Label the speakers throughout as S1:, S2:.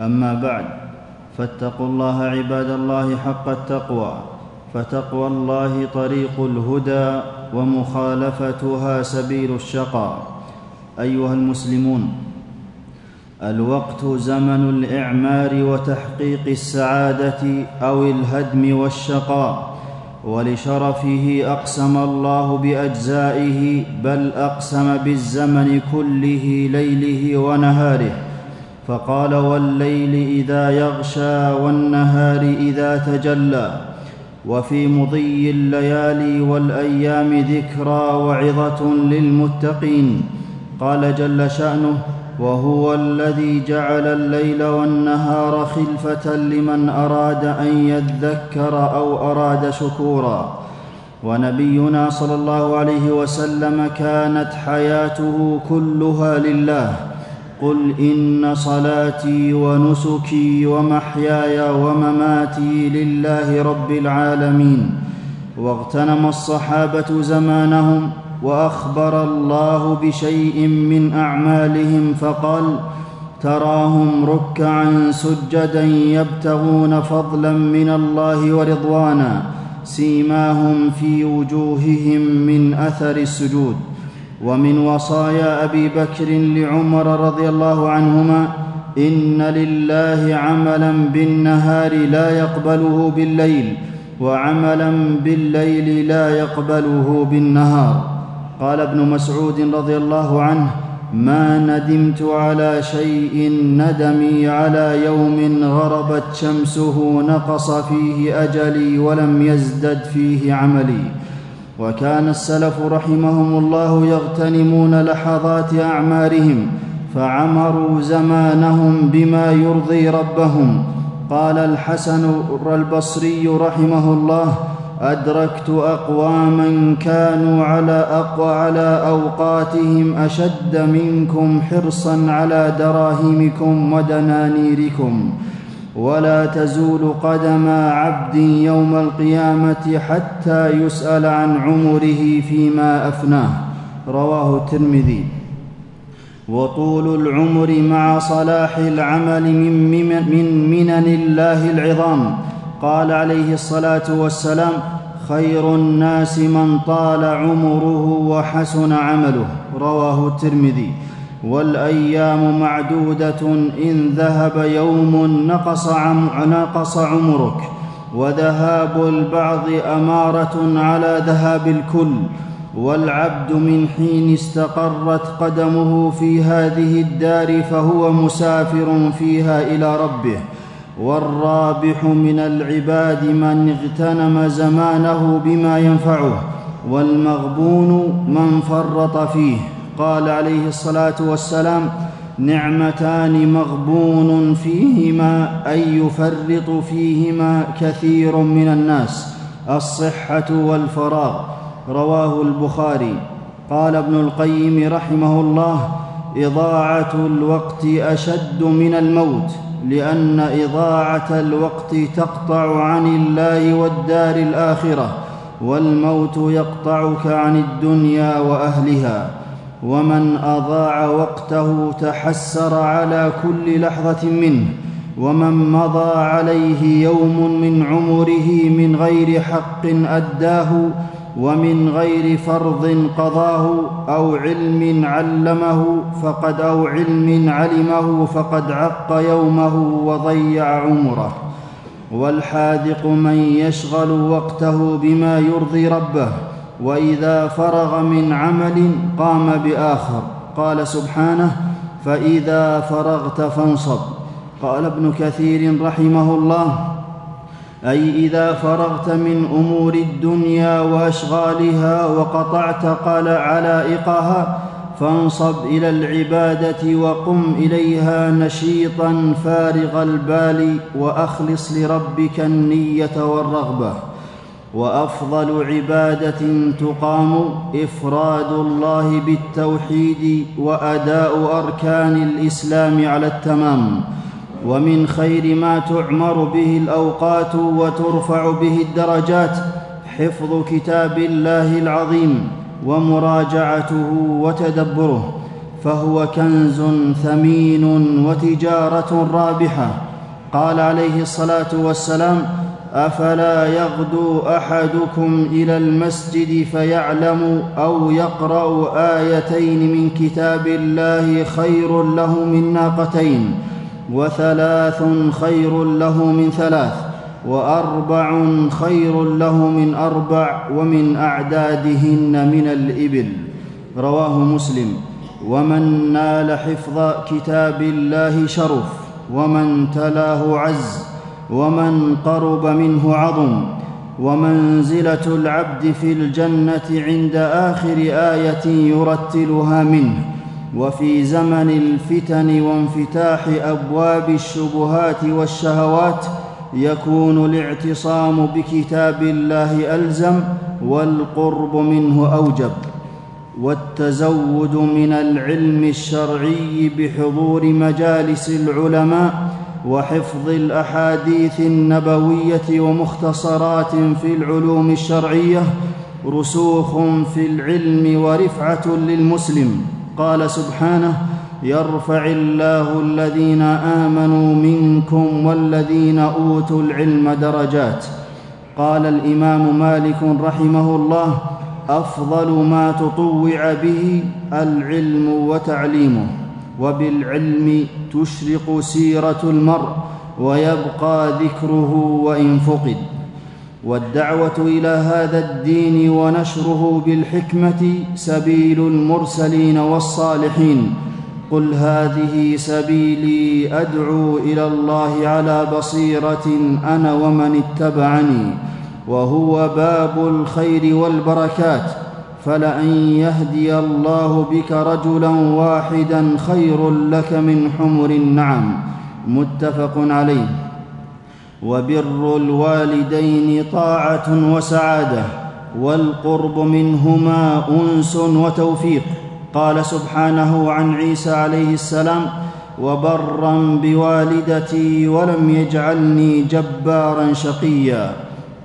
S1: أما بعد فاتقوا الله عباد الله حق التقوى فتقوى الله طريق الهدى ومخالفتها سبيل الشقاء أيها المسلمون الوقت زمن الإعمار وتحقيق السعادة أو الهدم والشقاء ولشرفه أقسم الله بأجزائه بل أقسم بالزمن كله ليله ونهاره. فقال والليل إذا يغشى والنهار إذا تجلى وفي مضي الليالي والأيام ذكرى وعظة للمتقين قال جل شأنه وهو الذي جعل الليل والنهار خلفة لمن أراد أن يذكر أو أراد شكورا ونبينا صلى الله عليه وسلم كانت حياته كلها لله قل إن صلاتي ونسكي ومحياي ومماتي لله رب العالمين. واغتنم الصحابة زمانهم وأخبر الله بشيء من أعمالهم فقال تراهم ركعا سجدا يبتغون فضلا من الله ورضوانا سيماهم في وجوههم من أثر السجود. ومن وصايا أبي بكر لعمر رضي الله عنهما إن لله عملا بالنهار لا يقبله بالليل وعملا بالليل لا يقبله بالنهار. قال ابن مسعود رضي الله عنه ما ندمت على شيء ندمي على يوم غربت شمسه نقص فيه أجلي ولم يزدد فيه عملي. وكان السلف رحمهم الله يغتنمون لحظات أعمارهم فعمروا زمانهم بما يرضي ربهم. قال الحسن البصري رحمه الله أدركت أقواما كانوا على أقوى على أوقاتهم أشد منكم حرصا على دراهمكم ودنانيركم. ولا تزول قدم عبد يوم القيامة حتى يسأل عن عمره فيما أفناه. رواه الترمذي. وطول العمر مع صلاح العمل من من منن الله العظام. قال عليه الصلاة والسلام خير الناس من طال عمره وحسن عمله. رواه الترمذي. والأيام معدودة إن ذهب يوم نقص, عم نقص عمرك وذهاب البعض أمارة على ذهاب الكل والعبد من حين استقرت قدمه في هذه الدار فهو مسافر فيها إلى ربه والرابح من العباد من اغتنم زمانه بما ينفعه والمغبون من فرط فيه. قال عليه الصلاة والسلام نعمتان مغبون فيهما اي يفرط فيهما كثير من الناس الصحة والفراغ. رواه البخاري. قال ابن القيم رحمه الله إضاعة الوقت أشد من الموت لأن إضاعة الوقت تقطع عن الله والدار الآخرة والموت يقطعك عن الدنيا وأهلها. ومن أضاع وقته تحسر على كل لحظة منه ومن مضى عليه يوم من عمره من غير حق أداه ومن غير فرض قضاه أو علم علمه فقد أو علم علمه فقد عق يومه وضيع عمره. والحاذق من يشغل وقته بما يرضي ربه وإذا فرغ من عمل قام بآخر. قال سبحانه فإذا فرغت فانصب. قال ابن كثير رحمه الله أي إذا فرغت من أمور الدنيا وأشغالها وقطعت قال علائقها فانصب إلى العبادة وقم إليها نشيطا فارغ البال وأخلص لربك النية والرغبة. وأفضل عبادة تقام إفراد الله بالتوحيد وأداء أركان الإسلام على التمام ومن خير ما تعمر به الأوقات وترفع به الدرجات حفظ كتاب الله العظيم ومراجعته وتدبره فهو كنز ثمين وتجارة رابحة قال عليه الصلاة والسلام أفلا يغدو أحدكم إلى المسجد فيعلم أو يقرأ آيتين من كتاب الله خير له من ناقتين وثلاث خير له من ثلاث وأربع خير له من أربع ومن أعدادهن من الإبل. رواه مسلم. ومن نال حفظ كتاب الله شرف ومن تلاه عز. ومن قرب منه عظم. ومنزلة العبد في الجنة عند آخر آية يرتلها منه. وفي زمن الفتن وانفتاح أبواب الشبهات والشهوات يكون الاعتصام بكتاب الله ألزم والقرب منه أوجب. والتزود من العلم الشرعي بحضور مجالس العلماء وحفظ الأحاديث النبوية ومختصرات في العلوم الشرعية رسوخ في العلم ورفعة للمسلم. قال سبحانه يرفع الله الذين آمنوا منكم والذين أوتوا العلم درجات. قال الإمام مالك رحمه الله أفضل ما تطوع به العلم وتعليمه. وبالعلم تشرق سيرة المرء ويبقى ذكره وإن فقد. والدعوة إلى هذا الدين ونشره بالحكمة سبيل المرسلين والصالحين. قل هذه سبيلي أدعو إلى الله على بصيرة أنا ومن اتبعني. وهو باب الخير والبركات. فلأن يهدي الله بك رجلا واحدا خير لك من حمر النعم. متفق عليه. وبر الوالدين طاعة وسعادة والقرب منهما أنس وتوفيق. قال سبحانه عن عيسى عليه السلام وبرا بوالدتي ولم يجعلني جبارا شقيا.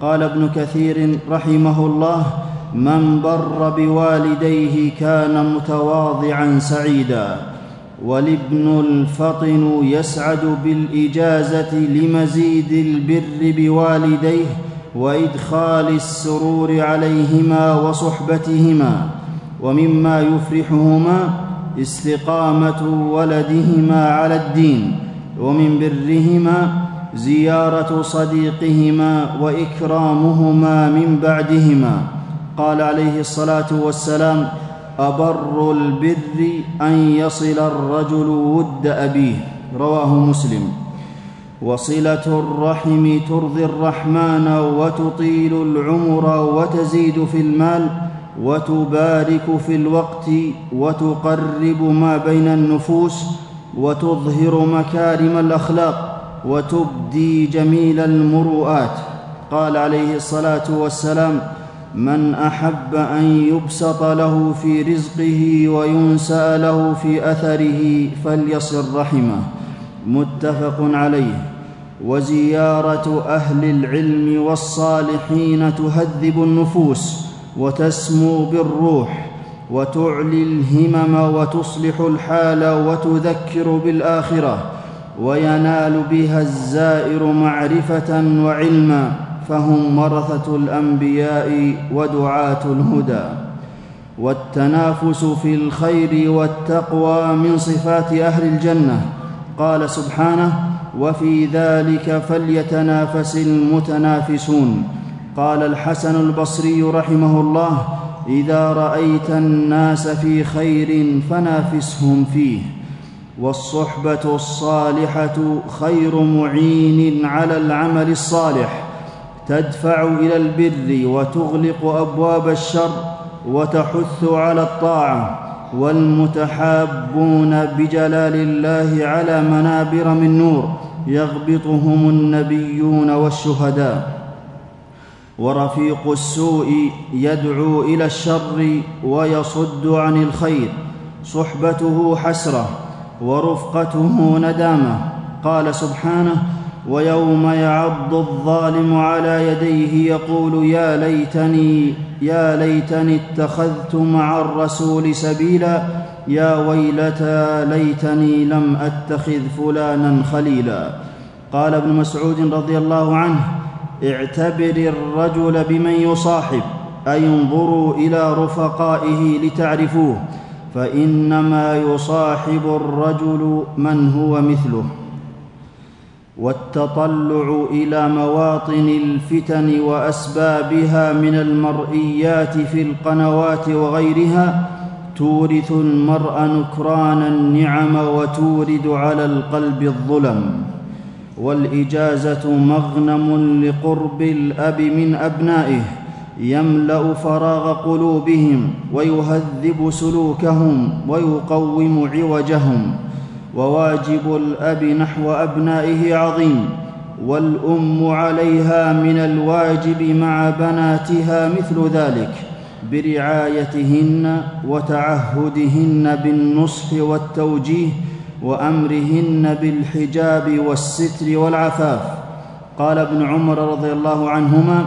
S1: قال ابن كثير رحمه الله من بر بوالديه كان متواضعا سعيدا والابن الفطن يسعد بالإجازة لمزيد البر بوالديه وإدخال السرور عليهما وصحبتهما ومما يفرحهما استقامة ولدهما على الدين ومن برهما زيارة صديقهما وإكرامهما من بعدهما. قال عليه الصلاة والسلام أبر البر أن يصل الرجل ود أبيه. رواه مسلم. وصلة الرحم ترضي الرحمن وتطيل العمر وتزيد في المال وتبارك في الوقت وتقرب ما بين النفوس وتظهر مكارم الأخلاق وتبدي جميل المروءات. قال عليه الصلاة والسلام من أحب أن يبسط له في رزقه وينسا له في أثره فليصل رحمه. متفق عليه. وزيارة أهل العلم والصالحين تهذب النفوس وتسمو بالروح وتعلي الهمم وتصلح الحال وتذكر بالآخرة وينال بها الزائر معرفة وعلما. فهم ورثة الأنبياء ودعاة الهدى والتنافس في الخير والتقوى من صفات أهل الجنة. قال سبحانه وفي ذلك فليتنافس المتنافسون. قال الحسن البصري رحمه الله إذا رأيت الناس في خير فنافسهم فيه والصحبة الصالحة خير معين على العمل الصالح. تدفع إلى البر وتغلق أبواب الشر وتحث على الطاعة والمتحابون بجلال الله على منابر من نور يغبطهم النبيون والشهداء. ورفيق السوء يدعو إلى الشر ويصد عن الخير. صحبته حسرة ورفقته ندامة. قال سبحانه ويوم يعض الظالم على يديه يقول يا ليتني يا ليتني اتخذت مع الرسول سبيلا يا ويلتى ليتني لم أتخذ فلانا خليلا. قال ابن مسعود رضي الله عنه اعتبر الرجل بمن يصاحب اي انظروا إلى رفقائه لتعرفوه فإنما يصاحب الرجل من هو مثله. والتطلع إلى مواطن الفتن وأسبابها من المرئيات في القنوات وغيرها تورث المرء نكران النعم وتورد على القلب الظلم. والإجازة مغنم لقرب الأب من أبنائه يملأ فراغ قلوبهم ويهذب سلوكهم ويقوم عوجهم. وواجب الأب نحو أبنائه عظيم والأم عليها من الواجب مع بناتها مثل ذلك برعايتهن وتعهدهن بالنصح والتوجيه وأمرهن بالحجاب والستر والعفاف. قال ابن عمر رضي الله عنهما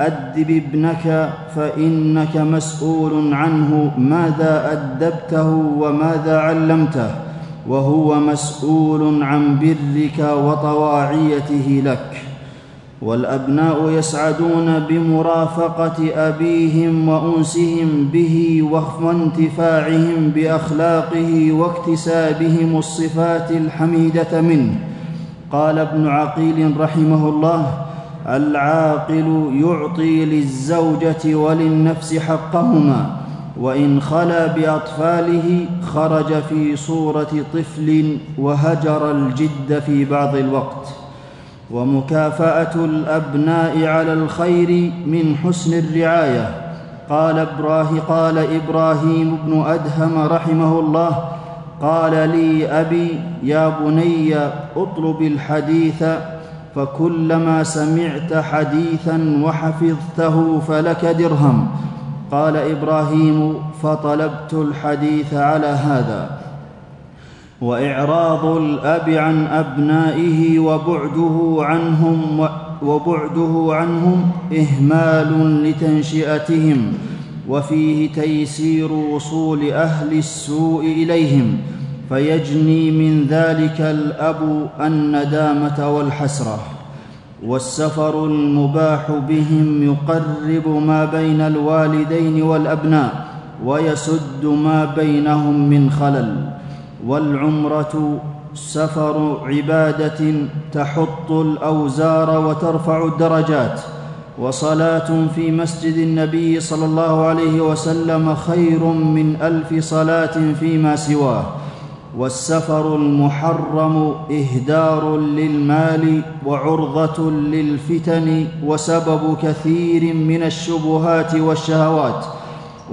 S1: أدب ابنك فإنك مسؤول عنه ماذا أدبته وماذا علمته. وهو مسؤول عن برك وطواعيته لك. والأبناء يسعدون بمرافقة أبيهم وأنسهم به وانتفاعهم بأخلاقه واكتسابهم الصفات الحميدة منه. قال ابن عقيل رحمه الله العاقل يعطي للزوجة وللنفس حقهما وإن خلا بأطفاله خرج في صورة طفل وهجر الجد في بعض الوقت. ومكافأة الأبناء على الخير من حسن الرعاية. قال إبراهيم قال إبراهيم بن أدهم رحمه الله قال لي أبي يا بني أطلب الحديث فكلما سمعت حديثا وحفظته فلك درهم. قال إبراهيم فطلبت الحديث على هذا. وإعراض الأب عن أبنائه وبعده عنهم وبعده عنهم إهمال لتنشئتهم وفيه تيسير وصول أهل السوء إليهم فيجني من ذلك الأب الندامة والحسرة. والسفر المباح بهم يقرب ما بين الوالدين والأبناء ويسد ما بينهم من خلل. والعمرة سفر عبادة تحط الأوزار وترفع الدرجات. وصلاة في مسجد النبي صلى الله عليه وسلم خير من ألف صلاة فيما سواه. والسفر المحرم إهدار للمال وعرضة للفتن وسبب كثير من الشبهات والشهوات.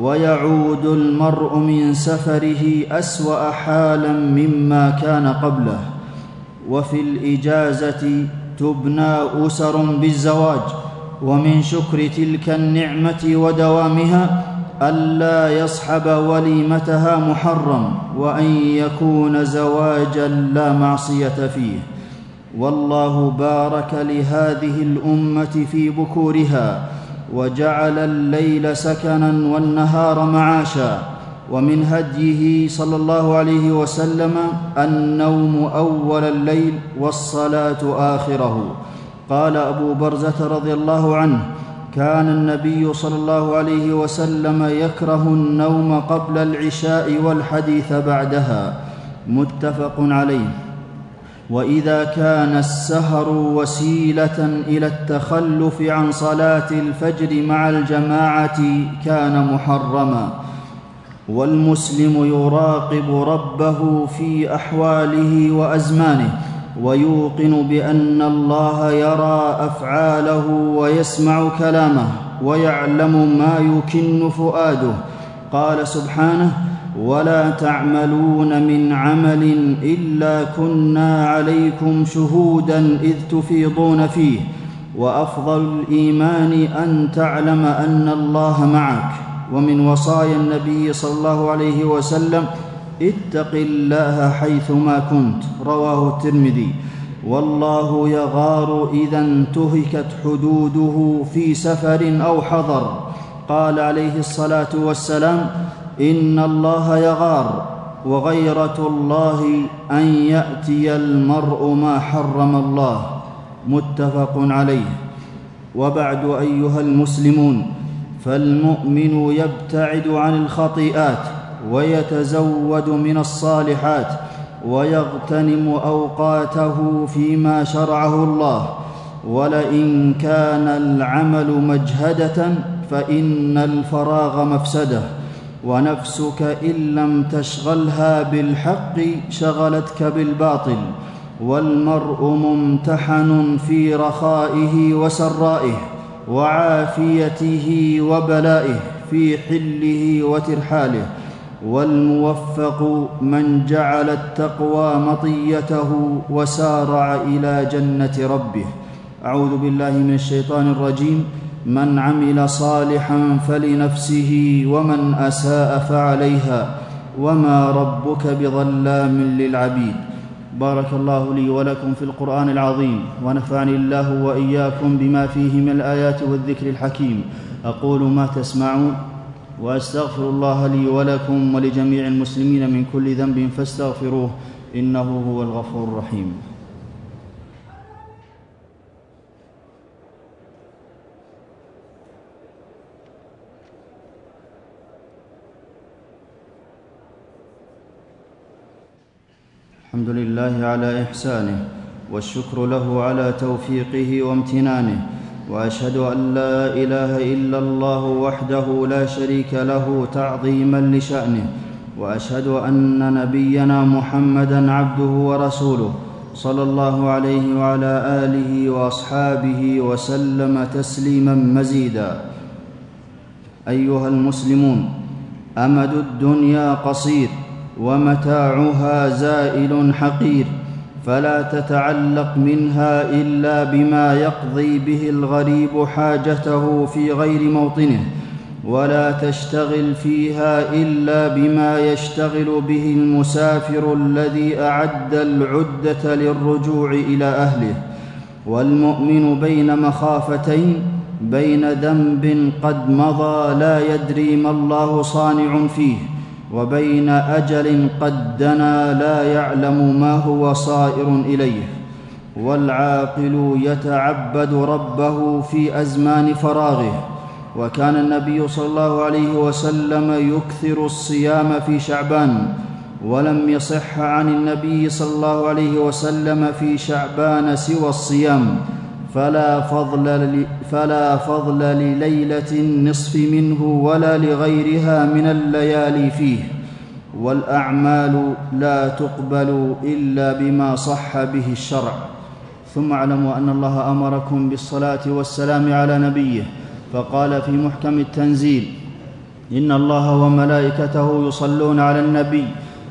S1: ويعود المرء من سفره أسوأ حالا مما كان قبله. وفي الإجازة تبنى أسر بالزواج. ومن شكر تلك النعمة ودوامها ألا يصحب وليمتها محرم وأن يكون زواجا لا معصية فيه. والله بارك لهذه الأمة في بكورها وجعل الليل سكنا والنهار معاشا. ومن هديه صلى الله عليه وسلم النوم أول الليل والصلاة آخره. قال أبو برزة رضي الله عنه كان النبي صلى الله عليه وسلم يكره النوم قبل العشاء والحديث بعدها متفق عليه. وإذا كان السهر وسيلة إلى التخلف عن صلاة الفجر مع الجماعة كان محرما. والمسلم يراقب ربه في أحواله وأزمانه. ويوقن بأن الله يرى أفعاله ويسمع كلامه ويعلم ما يكن فؤاده. قال سبحانه ولا تعملون من عمل إلا كنا عليكم شهودا إذ تفيضون فيه وأفضل الإيمان أن تعلم أن الله معك. ومن وصايا النبي صلى الله عليه وسلم اتق الله حيثما كنت رواه الترمذي. والله يغار إذا انتهكت حدوده في سفر أو حضر. قال عليه الصلاة والسلام إن الله يغار وغيرة الله أن يأتي المرء ما حرم الله. متفق عليه. وبعد أيها المسلمون فالمؤمن يبتعد عن الخطيئات ويتزود من الصالحات ويغتنم أوقاته فيما شرعه الله. ولئن كان العمل مجهدة فإن الفراغ مفسدة. ونفسك إن لم تشغلها بالحق شغلتك بالباطل. والمرء ممتحن في رخائه وسرائه وعافيته وبلائه في حله وترحاله. والموفق من جعل التقوى مطيته وسارع إلى جنة ربه. أعوذ بالله من الشيطان الرجيم. من عمل صالحا فلنفسه ومن أساء فعليها. وما ربك بظلام للعبيد. بارك الله لي ولكم في القرآن العظيم. ونفعني الله وإياكم بما فيه من الآيات والذكر الحكيم. أقول ما تسمعون. وأستغفر الله لي ولكم ولجميع المسلمين من كل ذنب فاستغفروه إنه هو الغفور الرحيم. الحمد لله على إحسانه والشكر له على توفيقه وامتنانه وأشهد أن لا إله إلا الله وحده لا شريك له تعظيما لشأنه وأشهد أن نبينا محمدا عبده ورسوله صلى الله عليه وعلى آله وأصحابه وسلم تسليما مزيدا. أيها المسلمون أمد الدنيا قصير ومتاعها زائل حقير. فلا تتعلق منها إلا بما يقضي به الغريب حاجته في غير موطنه ولا تشتغل فيها إلا بما يشتغل به المسافر الذي أعد العدة للرجوع إلى أهله. والمؤمن بين مخافتين بين ذنب قد مضى لا يدري ما الله صانع فيه. وبين أجل قد دنا لا يعلم ما هو صائر إليه والعاقل يتعبد ربه في أزمان فراغه. وكان النبي صلى الله عليه وسلم يكثر الصيام في شعبان ولم يصح عن النبي صلى الله عليه وسلم في شعبان سوى الصيام. فلا فضل, فلا فضل لليلة النصف منه ولا لغيرها من الليالي فيه. والأعمال لا تقبل إلا بما صح به الشرع. ثم اعلموا أن الله أمركم بالصلاة والسلام على نبيه. فقال في محكم التنزيل إن الله وملائكته يصلون على النبي.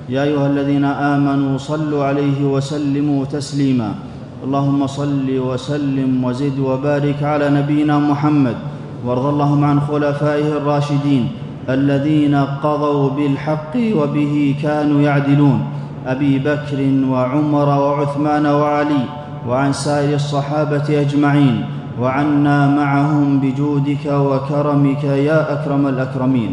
S1: يا أيها الذين آمنوا صلوا عليه وسلموا تسليما. اللهم صل وسلم وزد وبارك على نبينا محمد وارض اللهم عن خلفائه الراشدين الذين قضوا بالحق وبه كانوا يعدلون أبي بكر وعمر وعثمان وعلي وعن سائر الصحابة أجمعين وعنا معهم بجودك وكرمك يا أكرم الأكرمين.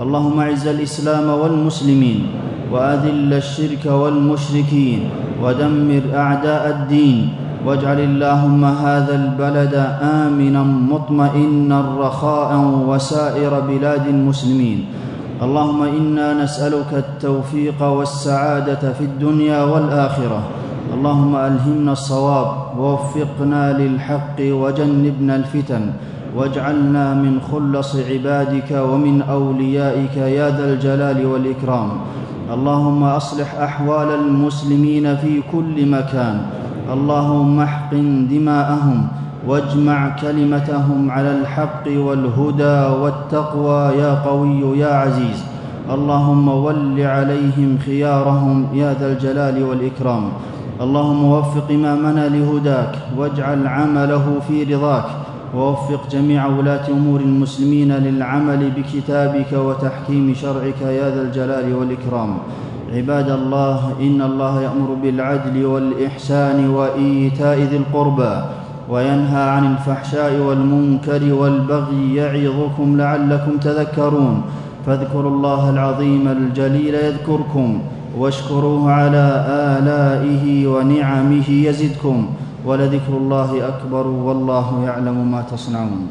S1: اللهم اعز الإسلام والمسلمين وأذل الشرك والمشركين ودمر أعداء الدين واجعل اللهم هذا البلد آمنا مطمئنا رخاء وسائر بلاد المسلمين اللهم إنا نسألك التوفيق والسعادة في الدنيا والآخرة اللهم ألهمنا الصواب ووفقنا للحق وجنبنا الفتن واجعلنا من خلص عبادك ومن أوليائك يا ذا الجلال والإكرام. اللهم أصلح أحوال المسلمين في كل مكان. اللهم احقن دماءهم واجمع كلمتهم على الحق والهدى والتقوى يا قوي يا عزيز. اللهم ول عليهم خيارهم يا ذا الجلال والإكرام. اللهم وفق إمامنا لهداك واجعل عمله في رضاك. ووفق جميع ولاة أمور المسلمين للعمل بكتابك وتحكيم شرعك يا ذا الجلال والإكرام. عباد الله إن الله يأمر بالعدل والإحسان وإيتاء ذي القربى وينهى عن الفحشاء والمنكر والبغي يعظكم لعلكم تذكرون. فاذكروا الله العظيم الجليل يذكركم واشكروه على آلائه ونعمه يزدكم. ولذكر الله أكبر والله يعلم ما تصنعون